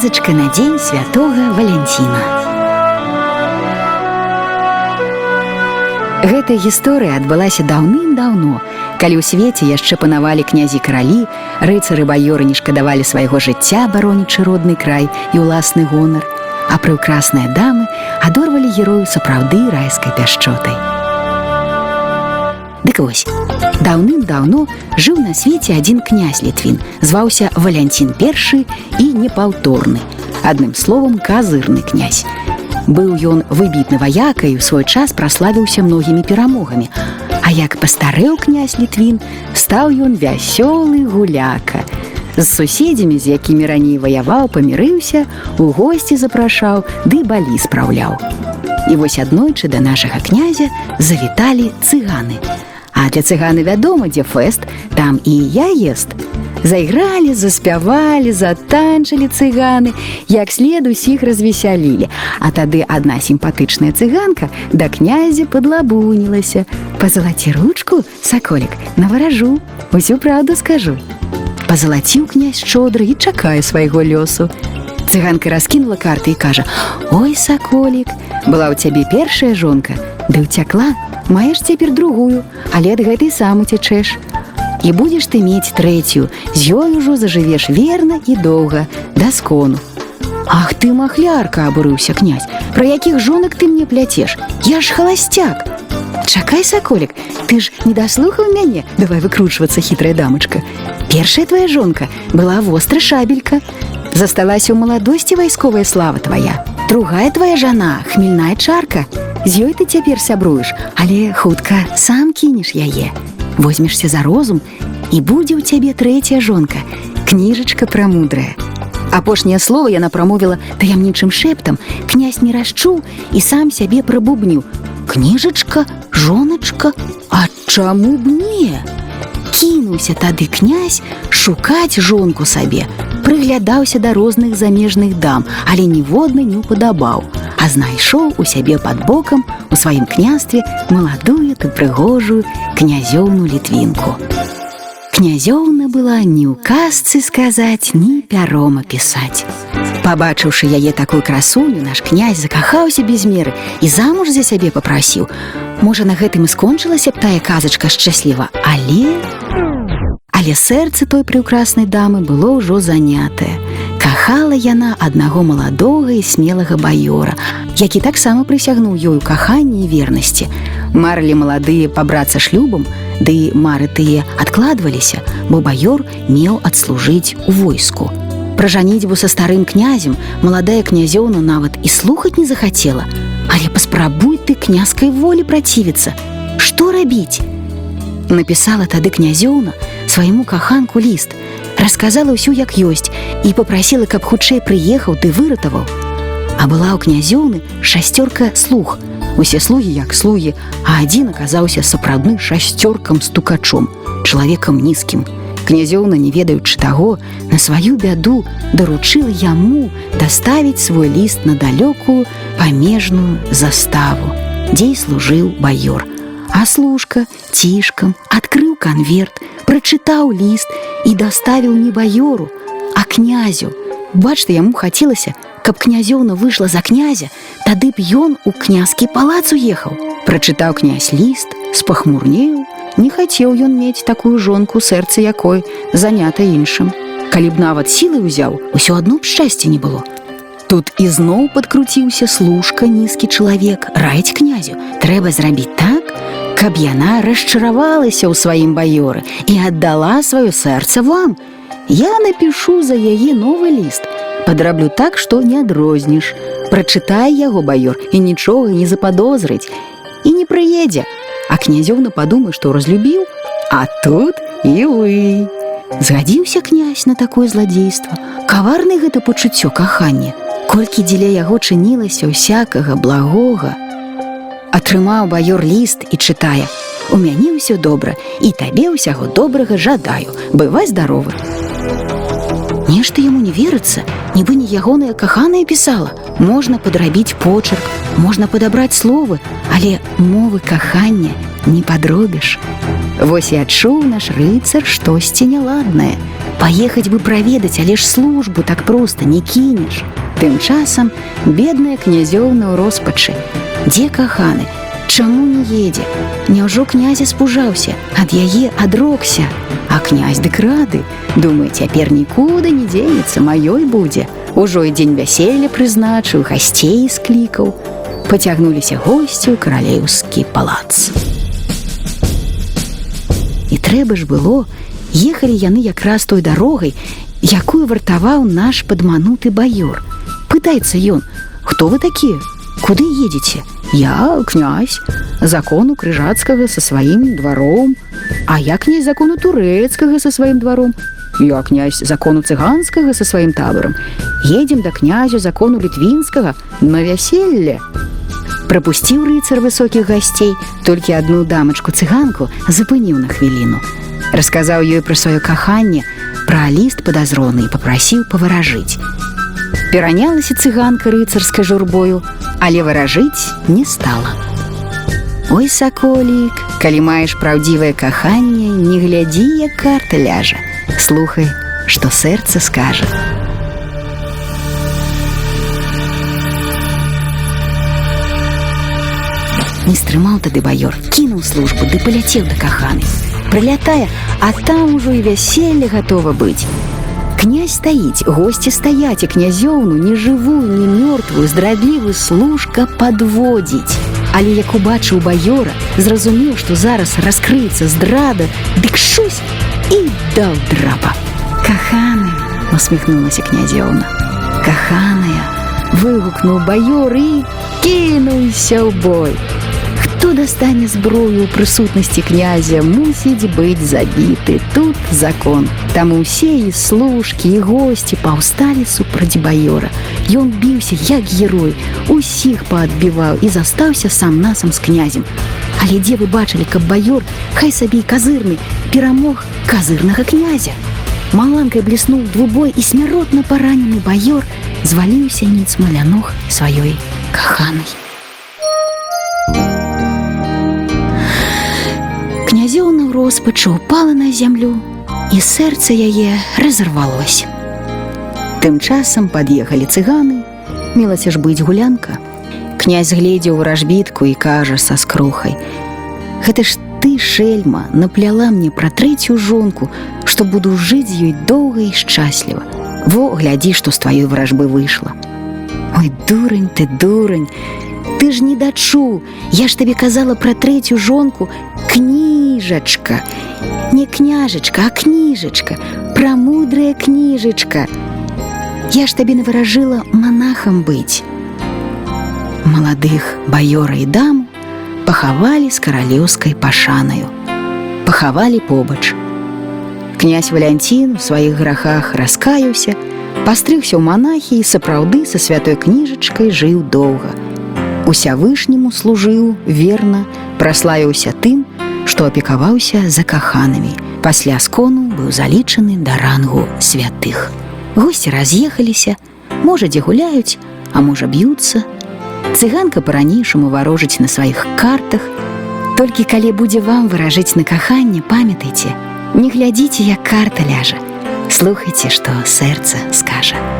казачка на дзень святога валянціна. Гэтая гісторыя адбылася даўным-даўно, калі ў свеце яшчэ панавалі князі каралі, рыцары баёры не шкадавалі свайго жыцця баронічы родны край і ўласны гонар, а прыўкрасныя дамы адорвалі герою сапраўды райскай пяшчотай. Дык вось даўным-даўно жыў на свеце адзін князь літвін, зваўся валянцін першы і непаўторны. Адным словам казырны князь. Быў ён выбітны ваякай у свой час праславіўся многімі перамогамі. А як пастарэў князь літвін, стаў ён вясёлы гуляка. З суседзямі, з якімі раней ваяваў, памірыўся, у госці запрашаў, ды балі спраўляў. І вось аднойчы да нашага князя завіталі цыганы. А для цыганы вядома, дзе фэст, там і я ест. Зайгралі, заспявалі, затанчылі цыганы, як след усіх развесялілі. А тады адна сімпатычная цыганка да князя падлабунілася. Пазалаці ручку, саколік, наваражу, усю праўду скажу. Пазалаціў князь шчодры і чакае свайго лёсу. Цыганка раскінула карты і кажа: « Ой, саколік, была ў цябе першая жонка, ды ўцякла, маеш цяпер другую, але ад гэтай сам уцячэш. І будзеш ты мець трэцюю з ёй ужо зажывеш верна і доўга да скону. Ах ты махлярка абурыўся князь про якіх жонак ты мне пляцеш? Я ж халасцяк. Чакай саколік ты ж не даслухаў мяне? Давай выкручвацца хітрая дамачка. Першая твоя жонка была востра шабелька. Засталася ў маладосці вайсковая слава твоя другая твоя жана хмельная чарка з ёй ты цяпер сябруеш але хутка сам кінеш яе. Возьмешься за розум і будзе ў цябе трэцяя жонка кніжачка прамудрая. Апошняе слово яна прамовіла таямнічым шэптам. Князь не расчуў і сам сябе прабубніў. Кніжачка жоначка а чаму б не кінуўся тады князь шукаць жонку сабе прыглядаўся да розных замежных дам але ніводны не упадабаў а знайшоў у сябе пад бокам у сваім княстве маладую ты прыгожую князёўну літвінку. Князёўна была ні ў казцы сказаць, ні пяром апісаць. Пабачыўшы яе такую красуню, наш князь закахаўся без меры і замуж за сябе попрасіў. Можа, на гэтым і скончылася б тая казачка шчасліва, але Але сэрца той прыўкраснай дамы было ўжо занятае. Кахала яна аднаго маладога і смелага баёра, які таксама прысягнуў ёю каханні і вернасці. Марылі маладыя пабрацца шлюбам, ды мары тыя адкладваліся, бо баёр меў адслужыць у войску. Пра жаніцьбу са старым князем маладая князёўна нават і слухаць не захацела, Але паспрабуй ты княскай волі працівіцца. Што рабіць? Напісала тады князёўна свайму каханку ліст, расказала ўсю як ёсць і попрасіла, каб хутчэй прыехаў ты выратаваў. А была ў князёўны шасцёрка слух. Усе слугі як слугі, а адзін аказаўся сапраўдны шасцёркам стукачом, чалавекам нізкім. Князёўна, не ведаючы таго, на сваю бяду даручыла яму даставіць свой ліст на далёкую памежную заставу, дзе служыў баёр. А служка цішкам адкрыў канверт, прачытаў ліст і даставіў не баёру, а князю. Бачта яму хацелася, каб князёўна выйшла за князя, тады б ён у князкі палац уехаў. Прачытаў князь ліст, спахмурнеў, не хацеў ён мець такую жонку сэрца якой занята іншым. Калі б нават сілы ўзяў, усё адно б шчасця не было. Тут ізноў падкруціўся служка нізкі чалавек, раіць князю, трэба зрабіць так, каб яна расчаравалася ў сваім баёры і аддала сваё сэрца вам. Я напишу за яе новы ліст. Падраблю так, што не адрозніш. Прачытай яго баёр і нічога не западозрыць і не прыедзе. А князёўна падумай, што разлюбіў, А тут і вы. Згадзіўся князь на такое зладзейства. Каварны гэта пачуццё кахання. Колькі дзеля яго чынілася ўсякага благога, атрымаў баёр ліст і чытае: « У мяне ўсё добра і табе ўсяго добрага жадаю, бывай здаровы. Нешта яму не верыцца, нібы не ягоная каханая пісала. Можна падрабіць почерк, можна падабраць словы, але мовы кахання не падробіш. Вось і адчуў наш рыцар штосьці няладнае. Паехаць бы праведаць, але ж службу так проста не кінеш. Тым часам бедная князёўна ў роспачы. Дзе каханы? Чаму не едзе? Няўжо князя спужаўся, ад яе адрокся. А князь дык рады, думае, цяпер нікуды не дзенецца, маёй будзе. Ужо і дзень вяселля прызначыў, гасцей склікаў. Пацягнуліся госці ў каралеўскі палац. І трэба ж было, ехалі яны якраз той дарогай, якую вартаваў наш падмануты баёр. Пытаецца ён: « Хто вы такія? Куды едзеце? Я князь, закону крыжацкага са сваім дваром, А я князь закону турэцкага са сваім дваром. Я князь закону цыганскага са сваім табарам. Едзем да князю закону літвінскага на вяселле. Прапусціў рыцар высокіх гасцей, толькі адну дамачку цыганку запыніў на хвіліну. Расказаў ёй пра сваё каханне, пра ліст падазроны і попрасіў паваражыць. Перанялася цыганка рыцарскай журбою, але варажыць не стала. Ой саколік, калі маеш праўдзівае каханне, не глядзі, як карта ляжа. Слухай, што сэрца скажа. Не стрымаў тады баёр, кінуў службу ды паляцеў да каханы. Прылятае, а там ужо і вяселле гатова быць. Князь стаіць, госці стаяць і князёўну не жывую, не мёртвую, здрадлівую служка падводзіць. Але як убачыў баёра, зразумеў, што зараз раскрыецца здрада, дык шусь і даў драпа. Каханы, усміхнулася князёўна. Каханая, выгукнуў баёр і кінуўся ў бой. Хто дастане зброю ў прысутнасці князя мусіць быць забіты тут закон. Там усе і служкі і госці паўсталі супраць баёра. Ён біўся як герой, усіх паадбіваў і застаўся сам насам з князем. Але дзе вы бачылі, каб баёр, хай сабе і казырны перамог казырнага князя. Маланкай бліснуў двубой і смяротна паранены баёр зваліўся ніц маляног сваёй каханай. Князёўна ў роспачу упала на зямлю, і сэрца яе разарвалось. Тым часам пад'ехалі цыганы, мелася ж быць гулянка. Князь гледзеў вражбітку і кажа са скрухай: « Гэта ж ты шельма напляла мне пра трэцюю жонку, што буду жыць з ёй доўга і шчасліва. Во глядзі, што з тваёй вражбы выйшла. Ой дурань ты дурань, Ты ж не дачу, Я ж табе казала пра трэцюю жонку, кніжачка. Не княжачка, а кніжачка, пра мудрая кніжачка. Я ж табе наваражыла манахам быць. Маладых баёра і дам пахавалі з каралеўскай пашанаю. Пахавалі побач. Князь Валянцін у сваіх грахах раскаюся, пастрыгся ў манахі і сапраўды са святой кніжачкай жыў доўга. Усявышняму служыў верна, праславіўся тым, што апекаваўся за каханамі. Пасля скону быў залічаны да рангу святых. Госці раз'ехаліся, можа, дзе гуляюць, а можа б'юцца. Цыганка па-ранейшаму варожыць на сваіх картах. Толькі калі будзе вам выражыць на каханне, памятайце, не глядзіце, як карта ляжа. Слухайце, што сэрца скажа.